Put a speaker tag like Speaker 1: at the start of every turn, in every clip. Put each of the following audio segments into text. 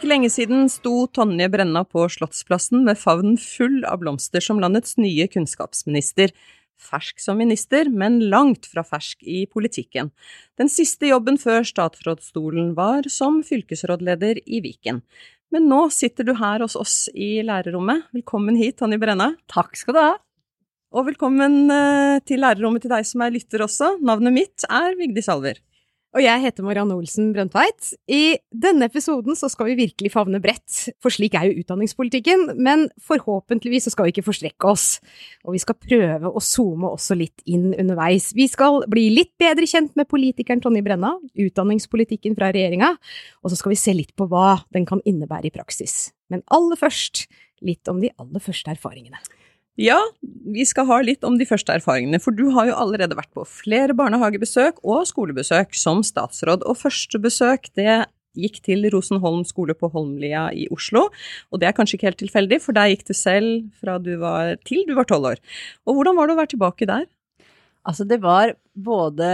Speaker 1: ikke lenge siden sto Tonje Brenna på Slottsplassen med favnen full av blomster som landets nye kunnskapsminister. Fersk som minister, men langt fra fersk i politikken. Den siste jobben før statsrådsstolen var som fylkesrådleder i Viken. Men nå sitter du her hos oss i lærerrommet. Velkommen hit, Tonje Brenna.
Speaker 2: Takk skal du ha.
Speaker 1: Og velkommen eh, til lærerrommet til deg som er lytter også. Navnet mitt er Vigdis Alver.
Speaker 3: Og jeg heter Marianne Olsen Brøndtveit. I denne episoden så skal vi virkelig favne bredt, for slik er jo utdanningspolitikken, men forhåpentligvis så skal vi ikke forstrekke oss. Og vi skal prøve å zoome også litt inn underveis. Vi skal bli litt bedre kjent med politikeren Tonje Brenna, utdanningspolitikken fra regjeringa, og så skal vi se litt på hva den kan innebære i praksis. Men aller først litt om de aller første erfaringene.
Speaker 1: Ja, vi skal ha litt om de første erfaringene, for du har jo allerede vært på flere barnehagebesøk og skolebesøk som statsråd, og første besøk det gikk til Rosenholm skole på Holmlia i Oslo, og det er kanskje ikke helt tilfeldig, for der gikk du selv fra du var til du var tolv år. Og hvordan var det å være tilbake der?
Speaker 2: Altså, det var både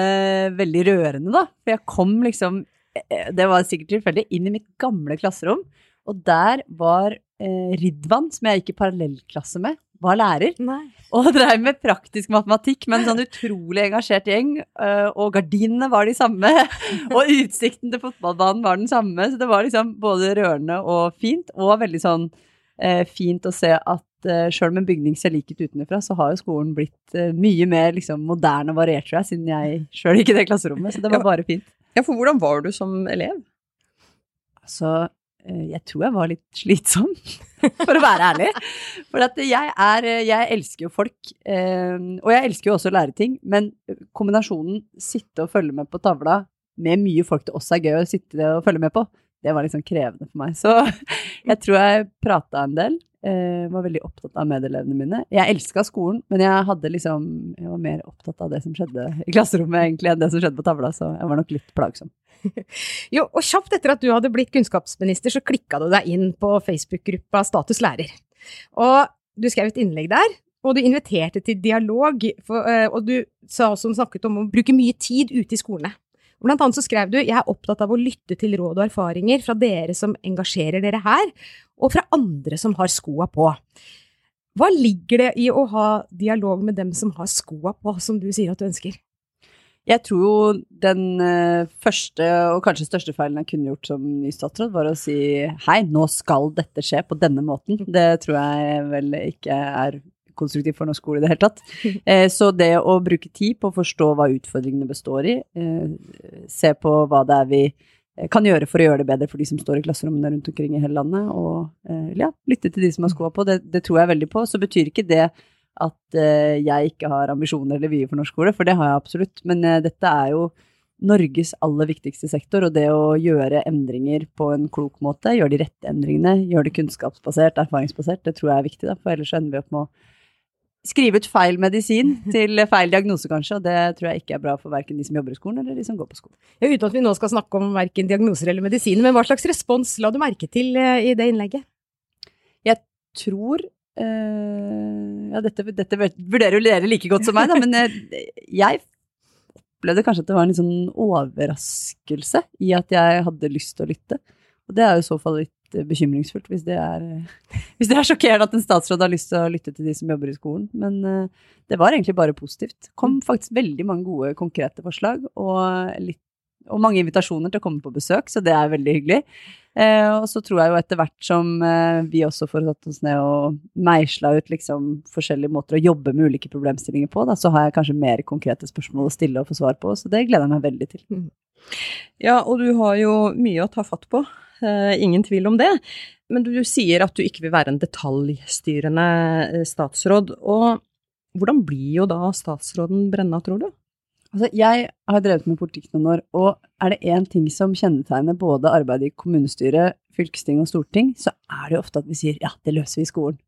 Speaker 2: veldig rørende, da, for jeg kom liksom eh, Det var sikkert tilfeldig, inn i mitt gamle klasserom, og der var eh, Ridvan, som jeg gikk i parallellklasse med, var lærer.
Speaker 3: Nei.
Speaker 2: Og dreiv med praktisk matematikk med en sånn utrolig engasjert gjeng. øh, Og gardinene var de samme, og utsikten til fotballbanen var den samme. Så det var liksom både rørende og fint, og veldig sånn eh, fint å se at eh, sjøl om en bygning ser lik ut utenfra, så har jo skolen blitt eh, mye mer liksom moderne og variert, tror jeg, siden jeg sjøl gikk i det klasserommet. Så det var bare fint.
Speaker 1: Ja, for hvordan var du som elev?
Speaker 2: Altså, jeg tror jeg var litt slitsom, for å være ærlig. For jeg er Jeg elsker jo folk, eh, og jeg elsker jo også å lære ting, men kombinasjonen sitte og følge med på tavla med mye folk det også er gøy å sitte og følge med på, det var liksom krevende for meg. Så jeg tror jeg prata en del. Eh, Var veldig opptatt av medelevene mine. Jeg elska skolen, men jeg liksom Jeg var mer opptatt av det som skjedde i klasserommet egentlig enn det som skjedde på tavla, så jeg var nok litt plagsom.
Speaker 3: Jo, og kjapt etter at du hadde blitt kunnskapsminister, så klikka du deg inn på Facebook-gruppa Status lærer. Og du skrev et innlegg der, og du inviterte til dialog, for, eh, og du sa også snakket om å bruke mye tid ute i skolene. Blant annet så skrev du jeg er opptatt av å lytte til råd og erfaringer fra dere som engasjerer dere her, og fra andre som har skoa på. Hva ligger det i å ha dialog med dem som har skoa på, som du sier at du ønsker?
Speaker 2: Jeg tror jo den eh, første og kanskje største feilen jeg kunne gjort som ny statsråd, var å si hei, nå skal dette skje på denne måten. Det tror jeg vel ikke er konstruktivt for norsk skole i det hele tatt. Eh, så det å bruke tid på å forstå hva utfordringene består i, eh, se på hva det er vi eh, kan gjøre for å gjøre det bedre for de som står i klasserommene rundt omkring i hele landet, og ja, lytte til de som har skoa på, det, det tror jeg veldig på. Så betyr ikke det at jeg ikke har ambisjoner eller vyer for norsk skole, for det har jeg absolutt. Men dette er jo Norges aller viktigste sektor, og det å gjøre endringer på en klok måte, gjøre de rette endringene, gjøre det kunnskapsbasert, erfaringsbasert, det tror jeg er viktig, da, for ellers ender vi opp med å skrive ut feil medisin til feil diagnose, kanskje, og det tror jeg ikke er bra for verken de som jobber i skolen, eller de som går på skolen.
Speaker 3: Ja, uten at vi nå skal snakke om verken diagnoser eller medisiner, men hva slags respons la du merke til eh, i det innlegget?
Speaker 2: Jeg tror øh, Ja, dette, dette vurderer jo dere like godt som meg, da, men jeg, jeg opplevde kanskje at det var en litt sånn overraskelse i at jeg hadde lyst til å lytte. Og det er jo i så fall litt eh, bekymringsfullt, hvis det er, hvis det er sjokkerende at en statsråd har lyst til å lytte til de som jobber i skolen. Men eh, det var egentlig bare positivt. kom faktisk veldig mange gode, konkrete forslag, og, litt, og mange invitasjoner til å komme på besøk, så det er veldig hyggelig. Eh, og så tror jeg jo etter hvert som eh, vi også får satt oss ned og meisla ut liksom forskjellige måter å jobbe med ulike problemstillinger på, da, så har jeg kanskje mer konkrete spørsmål å stille og få svar på, så det gleder jeg meg veldig til.
Speaker 1: Ja, og du har jo mye å ta fatt på. Eh, ingen tvil om det. Men du, sier at du ikke vil være en detaljstyrende eh, statsråd. Og hvordan blir jo da statsråden Brenna, tror du?
Speaker 2: Altså, jeg har drevet med politikk noen år, og er det én ting som kjennetegner både arbeidet i kommunestyret, fylkesting og storting, så er det jo ofte at vi sier ja, det løser vi i skolen.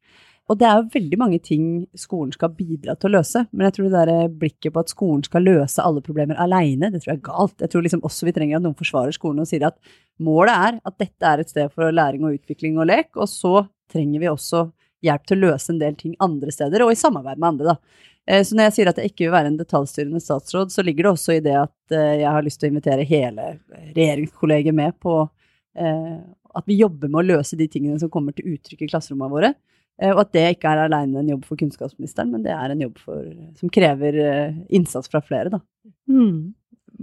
Speaker 2: Og det er jo veldig mange ting skolen skal bidra til å løse, men jeg tror det der blikket på at skolen skal løse alle problemer aleine, det tror jeg er galt. Jeg tror liksom også vi trenger at noen forsvarer skolen og sier at målet er at dette er et sted for læring og utvikling og lek, og så trenger vi også hjelp til å løse en del ting andre steder, og i samarbeid med andre, da. Eh, Så når jeg sier at jeg ikke vil være en detaljstyrende statsråd, så ligger det også i det at eh, jeg har lyst til å invitere hele regjeringskollegiet med på eh, at vi jobber med å løse de tingene som kommer til uttrykk i klasserommene våre. Eh, og at det ikke er alene en jobb for kunnskapsministeren, men det er en jobb for, som krever eh, innsats fra flere, da.
Speaker 1: Mm.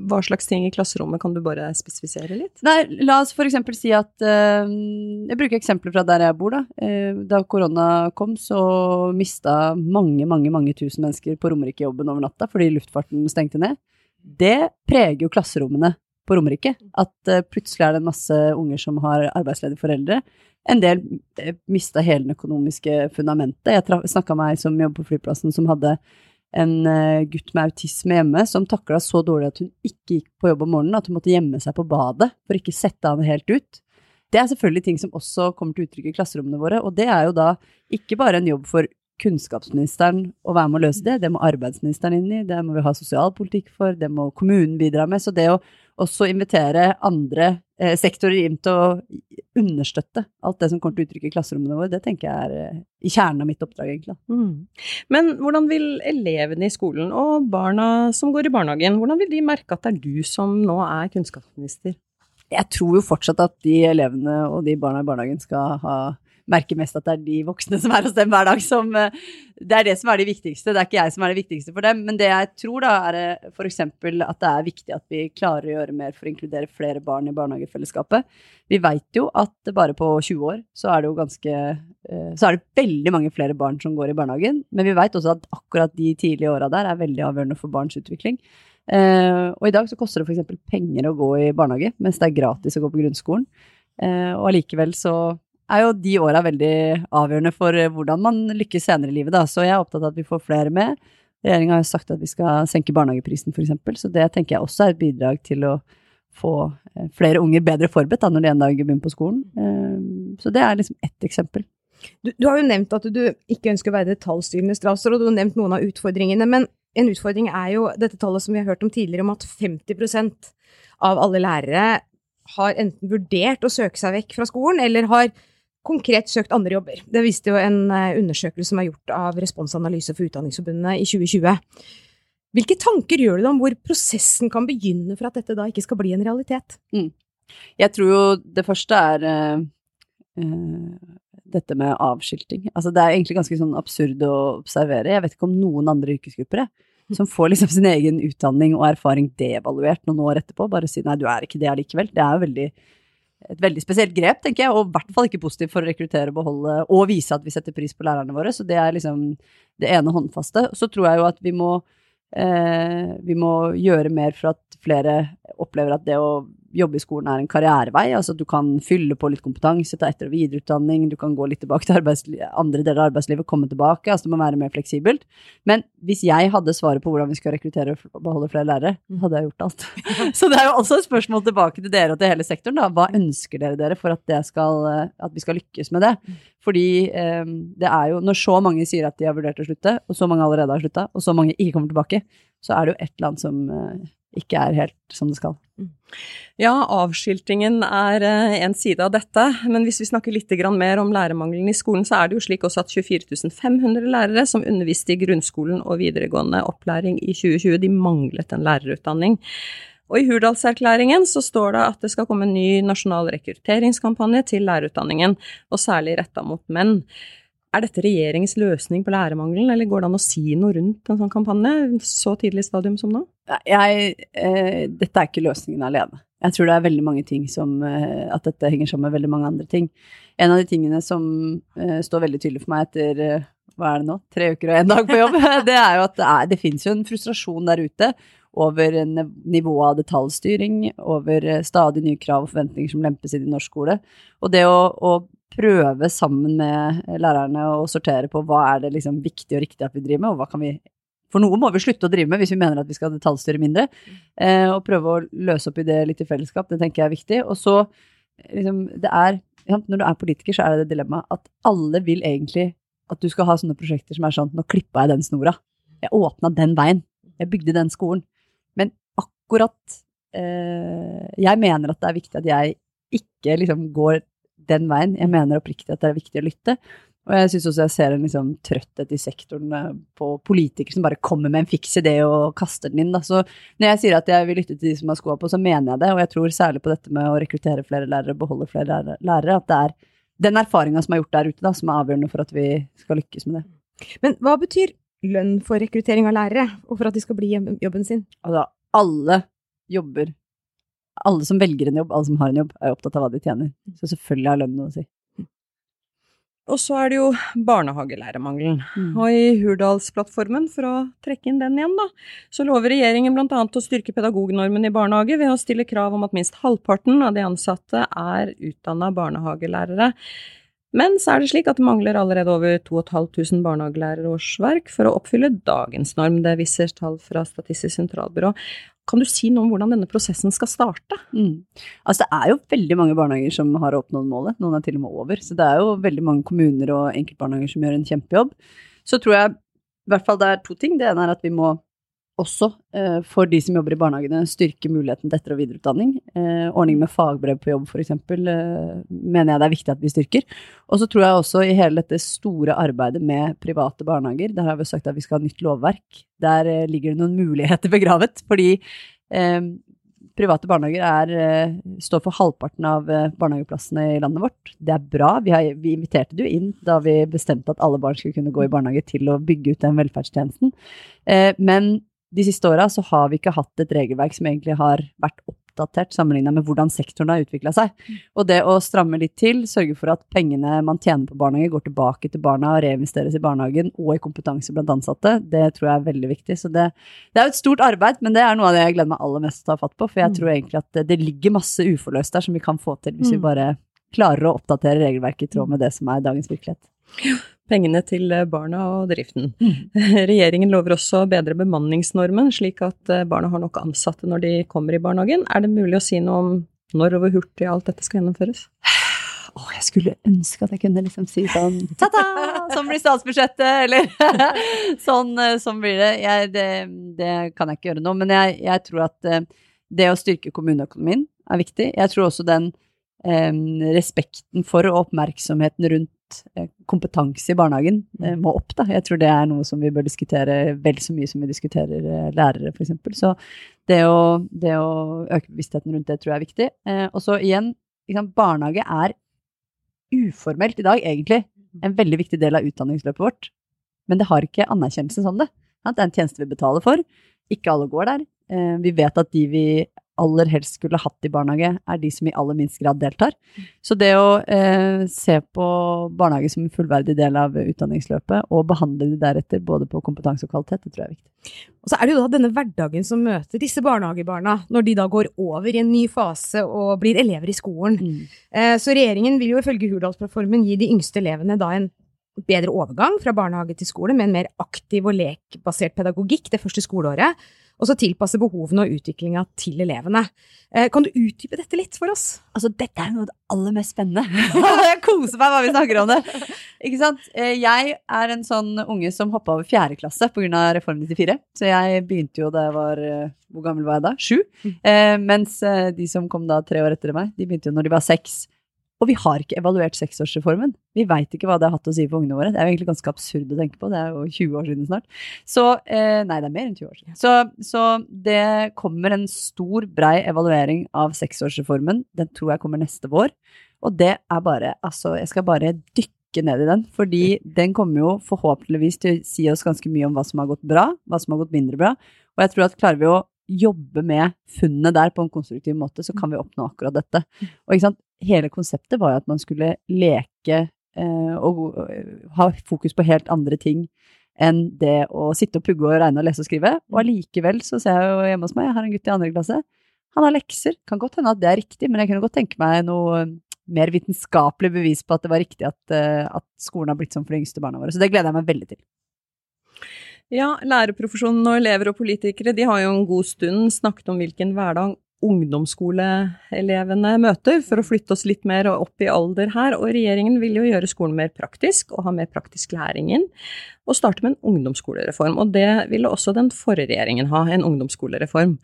Speaker 1: Hva slags ting i klasserommet kan du bare spesifisere litt?
Speaker 2: Nei, la oss eksempel si at uh, Jeg bruker eksempler fra der jeg bor, da. Uh, da korona kom, så mista mange, mange, mange tusen mennesker på Romerike jobben over natta fordi luftfarten stengte ned. Det preger jo klasserommene på Romerike. At uh, plutselig er det en masse unger som har arbeidsledige foreldre. En del mista hele det økonomiske fundamentet. Jeg snakka med ei som jobber på flyplassen, som hadde en eh, gutt med autisme hjemme som takla så dårlig at hun ikke gikk på jobb om morgenen, at hun måtte gjemme seg på badet for ikke sette han helt ut. Det er selvfølgelig ting som også kommer til uttrykk i klasserommene våre, og det er jo da ikke bare en jobb for kunnskapsministeren å være med å løse det, det må arbeidsministeren inn i, det må vi ha sosialpolitikk for, det må kommunen bidra med. Så det å også invitere andre eh, sektorer inn til å understøtte alt det som kommer til uttrykk i klasserommene våre, det tenker jeg er eh, i kjernen av mitt oppdrag, egentlig. Mm.
Speaker 1: Men hvordan vil elevene i skolen og barna som går i barnehagen, hvordan vil de merke at det er du som nå er kunnskapsminister?
Speaker 2: Jeg tror jo fortsatt at de elevene og de barna i barnehagen skal ha merker mest at det er de voksne som er hos dem hver dag, som eh, Det er det som er det viktigste. Det er ikke jeg som er det viktigste for dem. Men det jeg tror, da, er eh, f.eks. at det er viktig at vi klarer å gjøre mer for å inkludere flere barn i barnehagefellesskapet. Vi veit jo at bare på 20 år så er det jo ganske eh, Så er det veldig mange flere barn som går i barnehagen. Men vi veit også at akkurat de tidlige åra der er veldig avgjørende for barns utvikling. Uh, og i dag så koster det f.eks. penger å gå i barnehage, mens det er gratis å gå på grunnskolen. Uh, og allikevel så er jo de åra veldig avgjørende for eh, hvordan man lykkes senere i livet, da. Så jeg er opptatt av at vi får flere med. Regjeringa har jo sagt at vi skal senke barnehageprisen, f.eks., så det tenker jeg også er et bidrag til å få eh, flere unger bedre forberedt da, når de en dag begynner på skolen. Eh, så det er liksom ett eksempel.
Speaker 3: Du, du, har jo nevnt at du ikke ønsker å være detaljstyrende statsråd, og du har nevnt noen av utfordringene. Men en utfordring er jo dette tallet som vi har hørt om tidligere, om at 50% av alle lærere har enten vurdert å søke seg vekk fra skolen, eller har konkret søkt andre jobber. Det viste jo en eh, undersøkelse som er gjort av Responsanalyse for Utdanningsforbundet i 2020. Hvilke tanker gjør du deg om hvor prosessen kan begynne for at dette da ikke skal bli en realitet? Mm.
Speaker 2: Jeg tror jo det første er uh, uh, dette med avskilting. Altså det er egentlig ganske sånn absurd å observere. Jeg vet ikke om noen andre yrkesgrupper jeg, som får liksom sin egen utdanning og erfaring devaluert noen år etterpå. Bare si nei, du er ikke det allikevel. Det er jo veldig et veldig spesielt grep, tenker jeg, og i hvert fall ikke positivt for å rekruttere og beholde og vise at vi setter pris på lærerne våre. Så det er liksom det ene håndfaste. Så tror jeg jo at vi må, eh, vi må gjøre mer for at flere opplever at det å jobbe i skolen er en karrierevei. Altså du kan fylle på litt kompetanse, ta etter- og videreutdanning, du kan gå litt tilbake til andre deler av arbeidslivet, komme tilbake. Altså det må være mer fleksibelt. Men hvis jeg hadde svaret på hvordan vi skal rekruttere og beholde flere lærere, mm. hadde jeg gjort alt. Så det er jo også et spørsmål tilbake til dere og til hele sektoren. da. Hva ønsker dere dere for at, skal, at vi skal lykkes med det? Mm. Fordi eh, det er jo, når så mange sier at de har vurdert å slutte, og så mange allerede har slutta, og så mange ikke kommer tilbake, så er det jo et land som eh, ikke er helt som det skal. Mm.
Speaker 1: Ja, avskiltingen er eh, en side av dette, men hvis vi snakker litt mer om lærermangelen i skolen, så er det jo slik også at 24 500 lærere som underviste i grunnskolen og videregående opplæring i 2020, de manglet en lærerutdanning. Og i Hurdalserklæringen så står det at det skal komme en ny nasjonal rekrutteringskampanje til lærerutdanningen, og særlig retta mot menn. Er dette regjeringens løsning på lærermangelen, eller går det an å si noe rundt en sånn kampanje så tidlig stadium som nå?
Speaker 2: Jeg, eh, dette er ikke løsningen alene. Jeg tror det er veldig mange ting som eh, At dette henger sammen med veldig mange andre ting. En av de tingene som eh, står veldig tydelig for meg etter eh, hva er det nå, tre uker og én dag på jobb, det er jo at det, er, det finnes jo en frustrasjon der ute over nivået av detaljstyring, over eh, stadig nye krav og forventninger som lempes inn i norsk skole. Og det å, å prøve sammen med lærerne å sortere på hva er det liksom viktig og riktig at vi driver med, og hva kan vi For noe må vi slutte å drive med hvis vi mener at vi skal detaljstyre mindre. Eh, og prøve å løse opp i det litt i fellesskap, det tenker jeg er viktig. Og så liksom Det er Når du er politiker, så er det det dilemmaet at alle vil egentlig at du skal ha sånne prosjekter som er sånn Nå klippa jeg den snora. Jeg åpna den veien. Jeg bygde den skolen. Men akkurat eh, Jeg mener at det er viktig at jeg ikke liksom går den veien. Jeg mener oppriktig at det er viktig å lytte. Og jeg syns også jeg ser en liksom trøtthet i sektoren eh, på politikere som bare kommer med en fiks idé og kaster den inn. Da. Så når jeg sier at jeg vil lytte til de som har skoa på, så mener jeg det. Og jeg tror særlig på dette med å rekruttere flere lærere, og beholde flere lærere, at det er den erfaringa som er gjort der ute, da, som er avgjørende for at vi skal lykkes med det.
Speaker 3: Men hva betyr lønn for rekruttering av lærere, og for at de skal bli jobben sin?
Speaker 2: Altså, alle jobber Alle som velger en jobb, alle som har en jobb, er opptatt av hva de tjener. Så selvfølgelig har lønn noe å si.
Speaker 1: Og så er det jo barnehagelærermangelen. Mm. Og i Hurdalsplattformen, for å trekke inn den igjen, da, så lover regjeringen bl.a. å styrke pedagognormen i barnehage ved å stille krav om at minst halvparten av de ansatte er utdanna barnehagelærere. Men så er det slik at det mangler allerede over 2500 barnehagelærerårsverk for å oppfylle dagens norm. Det viser tall fra Statistisk sentralbyrå. Kan du si noe om hvordan denne prosessen skal starte?
Speaker 2: Mm. Altså det er jo veldig mange barnehager som har oppnådd målet, noen er til og med over. Så det er jo veldig mange kommuner og enkeltbarnehager som gjør en kjempejobb. Så tror jeg i hvert fall det er to ting. Det ene er at vi må også eh, for de som jobber i barnehagene, styrke muligheten til etter- og videreutdanning. Eh, ordning med fagbrev på jobb, f.eks., eh, mener jeg det er viktig at vi styrker. Og så tror jeg også i hele dette store arbeidet med private barnehager, der har vi sagt at vi skal ha nytt lovverk, der eh, ligger det noen muligheter begravet. Fordi eh, private barnehager er, eh, står for halvparten av eh, barnehageplassene i landet vårt. Det er bra. Vi, har, vi inviterte det jo inn da vi bestemte at alle barn skulle kunne gå i barnehage, til å bygge ut den velferdstjenesten. men de siste åra så har vi ikke hatt et regelverk som egentlig har vært oppdatert sammenligna med hvordan sektoren har utvikla seg. Mm. Og det å stramme litt til, sørge for at pengene man tjener på barnehage, går tilbake til barna og reinvesteres i barnehagen og i kompetanse blant ansatte, det tror jeg er veldig viktig. Så det, det er jo et stort arbeid, men det er noe av det jeg gleder meg aller mest til å ta fatt på. For jeg mm. tror egentlig at det, det ligger masse uforløst der som vi kan få til hvis vi mm. bare klarer å oppdatere regelverket i tråd med det som er dagens virkelighet
Speaker 1: pengene til eh, barna og driften. Mm. Regjeringen lover også å bedre bemanningsnormen, slik at eh, barna har nok ansatte når de kommer i barnehagen. Er det mulig å si noe om når og hvor hurtig alt dette skal gjennomføres?
Speaker 2: Å, jeg skulle ønske at jeg kunne liksom si sånn ta-ta, sånn blir statsbudsjettet, eller sånn, eh, sånn blir det. Jeg, det. det. kan jeg ikke gjøre nå, men jeg, jeg tror at det å styrke kommuneøkonomien er viktig. Jeg tror også den eh, respekten for og oppmerksomheten rundt Eh, kompetanse i barnehagen eh, mm. må opp. Da. Jeg tror det er noe som vi bør diskutere vel så mye som vi diskuterer eh, lærere, f.eks. Så det å, det å, øke bevisstheten rundt det tror jeg er viktig. og så igjen, liksom, barnehage er uformelt i dag egentlig en veldig viktig del av utdanningsløpet vårt. Men det har ikke anerkjennelse som det. Det er en tjeneste vi betaler for. Ikke alle går der. Vi vet at de vi aller helst skulle hatt i barnehage, er de som i aller minst grad deltar. Så det å eh, se på barnehage som en fullverdig del av utdanningsløpet, og behandle de deretter både på kompetanse og kvalitet, det tror jeg er viktig.
Speaker 3: Og så er det jo da denne hverdagen som møter disse barnehagebarna, når de da går over i en ny fase og blir elever i skolen. Mm. Eh, så regjeringen vil jo ifølge Hurdalsplattformen gi de yngste elevene da en bedre overgang fra barnehage til skole, med en mer aktiv og lekbasert pedagogikk det første skoleåret og så tilpasse behovene og utviklinga til elevene. Eh, kan du utdype dette litt for oss?
Speaker 2: Altså, dette er noe av det aller mest spennende. jeg koser meg hva vi snakker om det. Ikke sant? Eh, jeg er en sånn unge som hoppa over fjerde klasse pga. Reform 94. Så jeg begynte jo da jeg var eh, Hvor gammel var jeg da? Sju. Mm. Eh, mens de som kom da tre år etter meg, de begynte jo når de var seks. Og vi har ikke evaluert seksårsreformen. Vi veit ikke hva det har hatt å si for ungene våre. Det er jo egentlig ganske absurd å tenke på. Det er jo 20 år siden snart. Så eh, Nei, det er mer enn 20 år siden. Så, så det kommer en stor, brei evaluering av seksårsreformen. Den tror jeg kommer neste vår. Og det er bare Altså, jeg skal bare dykke ned i den. Fordi den kommer jo forhåpentligvis til å si oss ganske mye om hva som har gått bra, hva som har gått mindre bra. Og jeg tror at klarer vi å jobbe med funnene der på en konstruktiv måte, så kan vi oppnå akkurat dette. Og ikke sant, hele konseptet var jo at man skulle leke eh, og ha fokus på helt andre ting enn det å sitte og pugge og regne og lese og skrive. Og allikevel så ser jeg jo hjemme hos meg, jeg har en gutt i andre klasse, han har lekser. Kan godt hende at det er riktig, men jeg kunne godt tenke meg noe mer vitenskapelig bevis på at det var riktig at, uh, at skolen har blitt sånn for de yngste barna våre. Så det gleder jeg meg veldig til.
Speaker 1: Ja, lærerprofesjonen og elever og politikere de har jo en god stund snakket om hvilken hverdag ungdomsskoleelevene møter, for å flytte oss litt mer opp i alder her. Og regjeringen vil jo gjøre skolen mer praktisk og ha mer praktisk læring inn, og starte med en ungdomsskolereform. Og det ville også den forrige regjeringen ha, en ungdomsskolereform.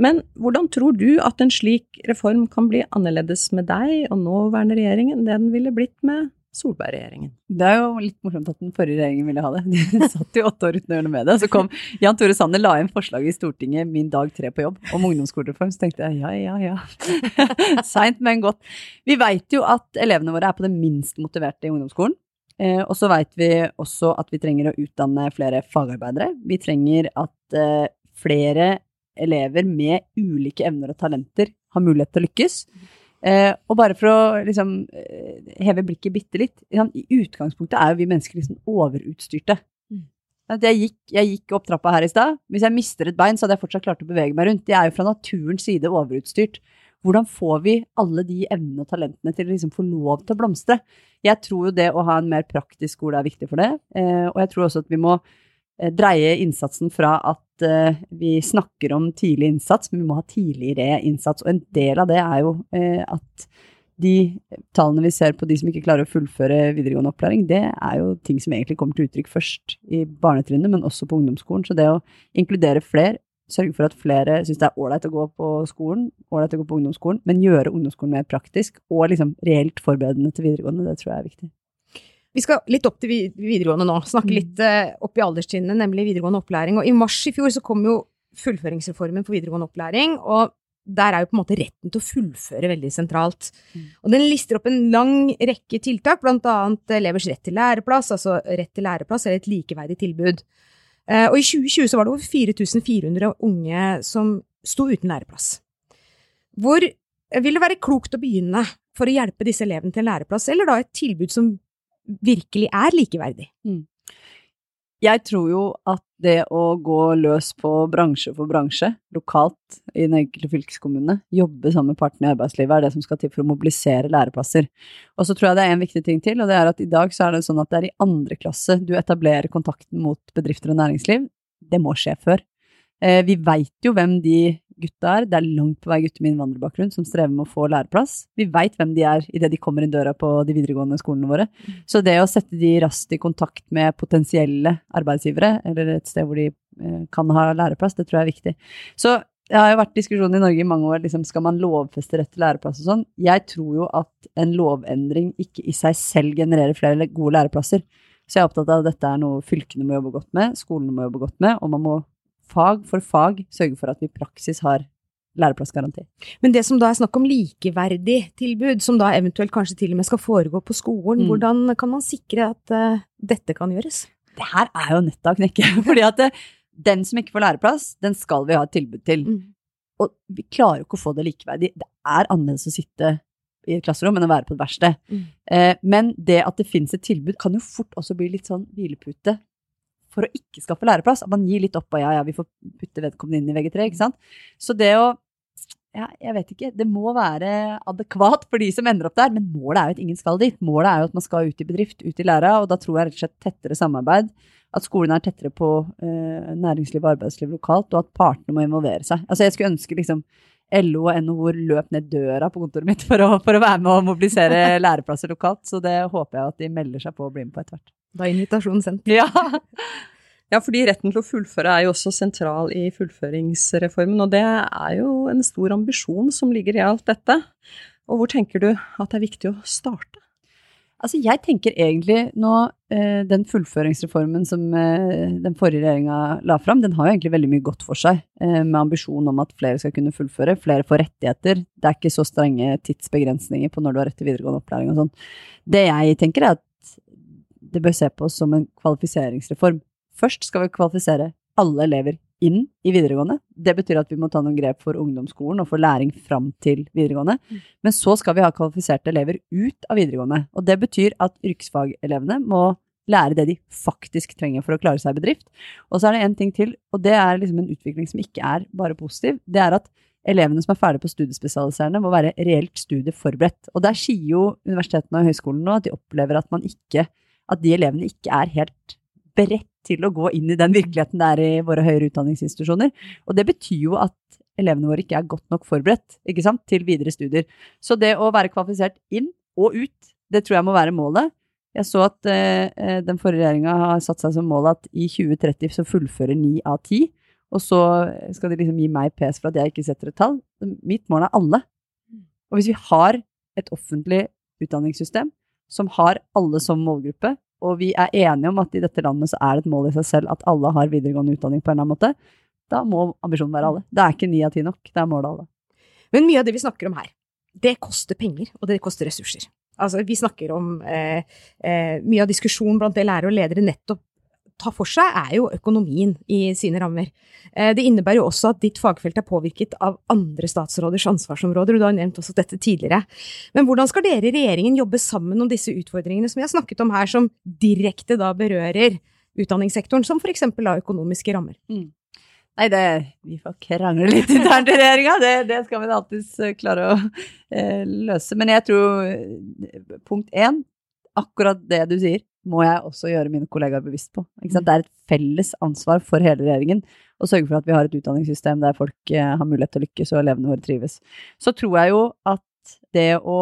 Speaker 1: Men hvordan tror du at en slik reform kan bli annerledes med deg og nåværende regjering enn det den ville blitt med Solberg-regjeringen.
Speaker 2: Det er jo litt morsomt at den forrige regjeringen ville ha det. De satt jo åtte år uten å gjøre noe med det. Så kom Jan Tore Sanner la inn forslag i Stortinget min dag tre på jobb om ungdomsskolereform. Så tenkte jeg ja, ja, ja. Seint, men godt. Vi veit jo at elevene våre er på det minst motiverte i ungdomsskolen. Eh, og så veit vi også at vi trenger å utdanne flere fagarbeidere. Vi trenger at eh, flere elever med ulike evner og talenter har mulighet til å lykkes. Eh, og bare for å liksom eh, heve blikket bitte litt liksom, I utgangspunktet er jo vi mennesker liksom overutstyrte.
Speaker 3: Mm.
Speaker 2: Jeg gikk, jeg gikk opp trappa her i stad. Hvis jeg mister et bein, så hadde jeg fortsatt klart å bevege meg rundt. Jeg er jo fra naturens side overutstyrt. Hvordan får vi alle de evnene og talentene til å liksom få lov til å blomstre? Jeg tror jo det å ha en mer praktisk skole er viktig for det. Eh, og jeg tror også at vi må dreie innsatsen fra at eh, vi snakker om tidlig innsats, men vi må ha tidligere innsats. Og en del av det er jo eh, at de tallene vi ser på de som ikke klarer å fullføre videregående opplæring, det er jo ting som egentlig kommer til uttrykk først i barnetrinnet, men også på ungdomsskolen. Så det å inkludere flere, sørge for at flere syns det er ålreit å gå på skolen, ålreit å gå på ungdomsskolen, men gjøre ungdomsskolen mer praktisk og liksom reelt forberedende til videregående, det tror jeg er viktig.
Speaker 3: Vi skal litt opp til videregående nå, snakke
Speaker 2: Mm.
Speaker 3: litt eh, opp i alderstrinnene, nemlig videregående opplæring. Og i mars i fjor så kom jo fullføringsreformen for videregående opplæring, og der er jo på en måte retten til å fullføre veldig sentralt.
Speaker 2: Mm.
Speaker 3: Og den lister opp en lang rekke tiltak, annet elevers rett til læreplass, altså rett til læreplass eller et likeverdig tilbud. Eh, Og i 2020 så var det over 4400 unge som sto uten læreplass. Hvor vil det være klokt å begynne for å hjelpe disse elevene til en læreplass, eller da et tilbud som virkelig er likeverdig?
Speaker 2: Jeg tror jo at det å gå løs på bransje for bransje, lokalt i den enkelte fylkeskommune, jobbe sammen med partene i arbeidslivet, er det som skal til for å mobilisere læreplasser. Og så tror jeg det er en viktig ting til, og det er at i dag så er det sånn at det er i andre klasse du etablerer kontakten mot bedrifter og næringsliv. Det må skje før. Eh, vi veit jo hvem de gutta er. Det er langt på vei gutter med innvandrerbakgrunn som strever med å få læreplass. Vi veit hvem de er idet de kommer inn døra på de videregående skolene våre. Så det å sette de raskt i kontakt med potensielle arbeidsgivere, eller et sted hvor de eh, kan ha læreplass, det tror jeg er viktig. Så det har jo vært diskusjon i Norge i mange år, liksom, skal man lovfeste rett til læreplass og sånn? Jeg tror jo at en lovendring ikke i seg selv genererer flere gode læreplasser. Så jeg er opptatt av at dette er noe fylkene må jobbe godt med, skolene må jobbe godt med, og man må fag for fag sørge for at vi i praksis har læreplassgaranti.
Speaker 3: Men det som da er snakk om likeverdig tilbud, som da eventuelt kanskje til og med skal foregå på skolen,
Speaker 2: Mm.
Speaker 3: hvordan kan man sikre at uh, dette kan gjøres?
Speaker 2: Det her er jo nettet å knekke, fordi at uh, den som ikke får læreplass, den skal vi ha et tilbud til.
Speaker 3: Mm.
Speaker 2: Og vi klarer jo ikke å få det likeverdig. Det er annerledes å sitte i et klasserom enn å være på et verksted.
Speaker 3: Mm.
Speaker 2: Eh, men det at det finnes et tilbud, kan jo fort også bli litt sånn hvilepute for å ikke skaffe læreplass. At man gir litt opp og ja, ja, vi får putte vedkommende inn i VG3, ikke sant. Så det å ja, jeg vet ikke. Det må være adekvat for de som ender opp der, men målet er jo at ingen skal dit. Målet er jo at man skal ut i bedrift, ut i læra, og da tror jeg rett og slett tettere samarbeid. At skolen er tettere på eh, næringsliv og arbeidsliv lokalt, og at partene må involvere seg. Altså jeg skulle ønske liksom LO og NHO løp ned døra på kontoret mitt for å, for å være med og mobilisere læreplasser lokalt, så det håper jeg at de melder seg på og blir med på etter hvert.
Speaker 3: Da er invitasjonen sendt.
Speaker 2: Ja.
Speaker 1: Ja, fordi retten til å fullføre er jo også sentral i fullføringsreformen, og det er jo en stor ambisjon som ligger i alt dette. Og hvor tenker du at det er viktig å starte?
Speaker 2: Altså, jeg tenker egentlig nå eh, Den fullføringsreformen som eh, den forrige regjeringa la fram, den har jo egentlig veldig mye godt for seg. Eh, med ambisjon om at flere skal kunne fullføre. Flere får rettigheter. Det er ikke så strenge tidsbegrensninger på når du har rett til videregående opplæring og sånn. Det jeg tenker, er at det bør se på som en kvalifiseringsreform. Først skal vi kvalifisere alle elever inn i videregående. Det betyr at vi må ta noen grep for ungdomsskolen og for læring fram til videregående. Men så skal vi ha kvalifiserte elever ut av videregående. Og det betyr at yrkesfagelevene må lære det de faktisk trenger for å klare seg i bedrift. Og så er det en ting til, og det er liksom en utvikling som ikke er bare positiv. Det er at elevene som er ferdige på studiespesialiserende, må være reelt studieforberedt. Og der sier jo universitetene og høyskolene nå at de opplever at man ikke At de elevene ikke er helt beredt til å gå inn i den virkeligheten det er i våre høyere utdanningsinstitusjoner. Og det betyr jo at elevene våre ikke er godt nok forberedt sant, til videre studier. Så det å være kvalifisert inn og ut, det tror jeg må være målet. Jeg så at eh, den forrige regjeringa har satt seg som mål at i 2030 så fullfører ni av ti. Og så skal de liksom gi meg pes for at jeg ikke setter et tall. Mitt mål er alle. Og hvis vi har et offentlig utdanningssystem som har alle som målgruppe, og vi er enige om at i dette landet så er det et mål i seg selv at alle har videregående utdanning på en eller annen måte, da må ambisjonen være alle. Det er ikke ni av ti nok, det er målet alle.
Speaker 3: Men mye av det vi snakker om her, det koster penger, og det koster ressurser. Altså, vi snakker om eh, eh, mye av diskusjonen blant det lærere og ledere nettopp tar for seg, er jo økonomien i sine rammer. Eh, det innebærer jo også at ditt fagfelt er påvirket av andre statsråders ansvarsområder, og du har nevnt også dette tidligere. Men hvordan skal dere i regjeringen jobbe sammen om disse utfordringene som vi har snakket om her, som direkte da berører utdanningssektoren, som f.eks. da økonomiske rammer?
Speaker 2: Mm. Nei, det, vi får krangle litt internt i regjeringa, det, det, skal vi alltids eh, klare å eh, løse. Men jeg tror eh, punkt én, akkurat det du sier, må jeg også gjøre mine kollegaer bevisst på. Det er et felles ansvar for hele regjeringen å sørge for at vi har et utdanningssystem der folk eh, har mulighet til å lykkes og elevene våre trives. Så tror jeg jo at det å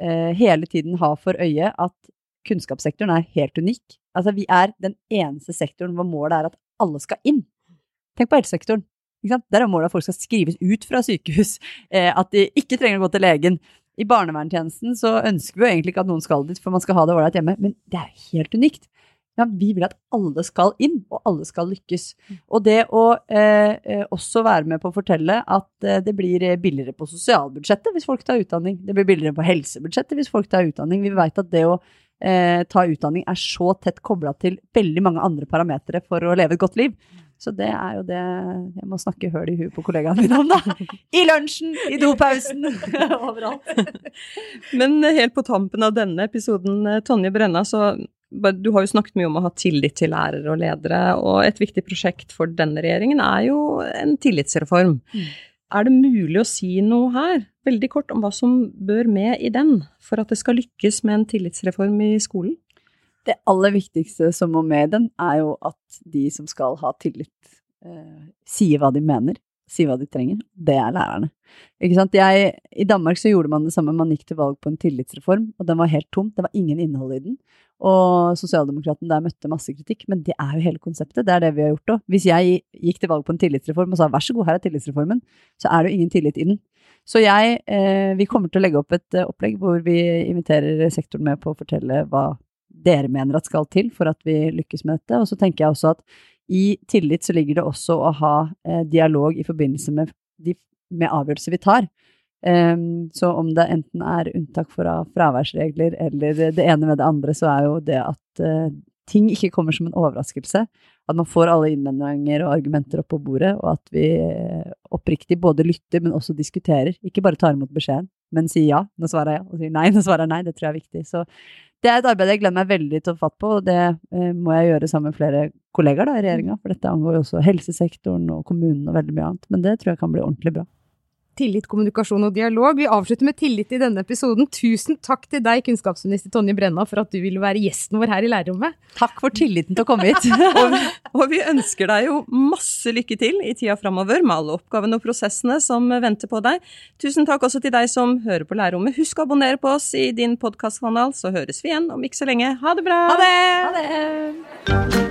Speaker 2: eh, hele tiden ha for øye at kunnskapssektoren er helt unik. Altså vi er den eneste sektoren hvor målet er at alle skal inn. Tenk på helsesektoren. Der er målet at folk skal skrives ut fra sykehus, eh, at de ikke trenger å gå til legen, i barnevernstjenesten så ønsker vi jo egentlig ikke at noen skal dit, for man skal ha det ålreit hjemme, men det er helt unikt. Ja, vi vil at alle skal inn, og alle skal lykkes. Og det å eh, eh også være med på å fortelle at eh, det blir billigere på sosialbudsjettet hvis folk tar utdanning. Det blir billigere på helsebudsjettet hvis folk tar utdanning. Vi vet at det å eh, ta utdanning er så tett kobla til veldig mange andre parametere for å leve et godt liv. Så det er jo det jeg må snakke høl i huet på kollegaene mine om, da. I lunsjen, i dopausen, overalt.
Speaker 1: Men helt på tampen av denne episoden, Tonje Brenna, så du har jo snakket mye om å ha tillit til lærere og ledere, og et viktig prosjekt for denne regjeringen er jo en tillitsreform. Mm. Er det mulig å si noe her, veldig kort, om hva som bør med i den, for at det skal lykkes med en tillitsreform i skolen?
Speaker 2: Det aller viktigste som må med den, er jo at de som skal ha tillit, eh, sier hva de mener, sier hva de trenger. Det er lærerne. Ikke sant? Jeg, I Danmark så gjorde man det samme, man gikk til valg på en tillitsreform, og den var helt tom. Det var ingen innhold i den. Og sosialdemokraten der møtte masse kritikk, men det er jo hele konseptet. Det er det vi har gjort òg. Hvis jeg gikk til valg på en tillitsreform og sa vær så god, her er tillitsreformen, så er det jo ingen tillit i den. Så jeg, eh, vi kommer til å legge opp et eh, opplegg hvor vi inviterer sektoren med på å fortelle hva dere mener at skal til for at vi lykkes med dette. Og så tenker jeg også at i tillit så ligger det også å ha eh, dialog i forbindelse med, de, med avgjørelser vi tar. Um, så om det enten er unntak fra fraværsregler eller det ene med det andre, så er jo det at uh, ting ikke kommer som en overraskelse. At man får alle innvendinger og argumenter opp på bordet, og at vi eh, oppriktig både lytter, men også diskuterer. Ikke bare tar imot beskjeden, men sier ja, nå svarer jeg ja, og sier nei, nå svarer jeg nei. Det tror jeg er viktig. Så det er et arbeid jeg gleder meg veldig til å fatt på, og det eh, må jeg gjøre sammen med flere kollegaer da, i regjeringa, for dette angår jo også helsesektoren og kommunen og veldig mye annet. Men det tror jeg kan bli ordentlig bra
Speaker 3: tillit, kommunikasjon og dialog. Vi avslutter med tillit i denne episoden. Tusen takk til deg, kunnskapsminister Tonje Brenna, for at du ville være gjesten vår her i lærerrommet.
Speaker 2: Takk for tilliten til å komme hit.
Speaker 1: og, og, vi ønsker deg jo masse lykke til i tida framover med alle oppgavene og prosessene som venter på deg. Tusen takk også til deg som hører på Lærerrommet. Husk å abonnere på oss i din podkastkanal, så høres vi igjen om ikke så lenge. Ha det bra!
Speaker 3: Ha det! Ha det!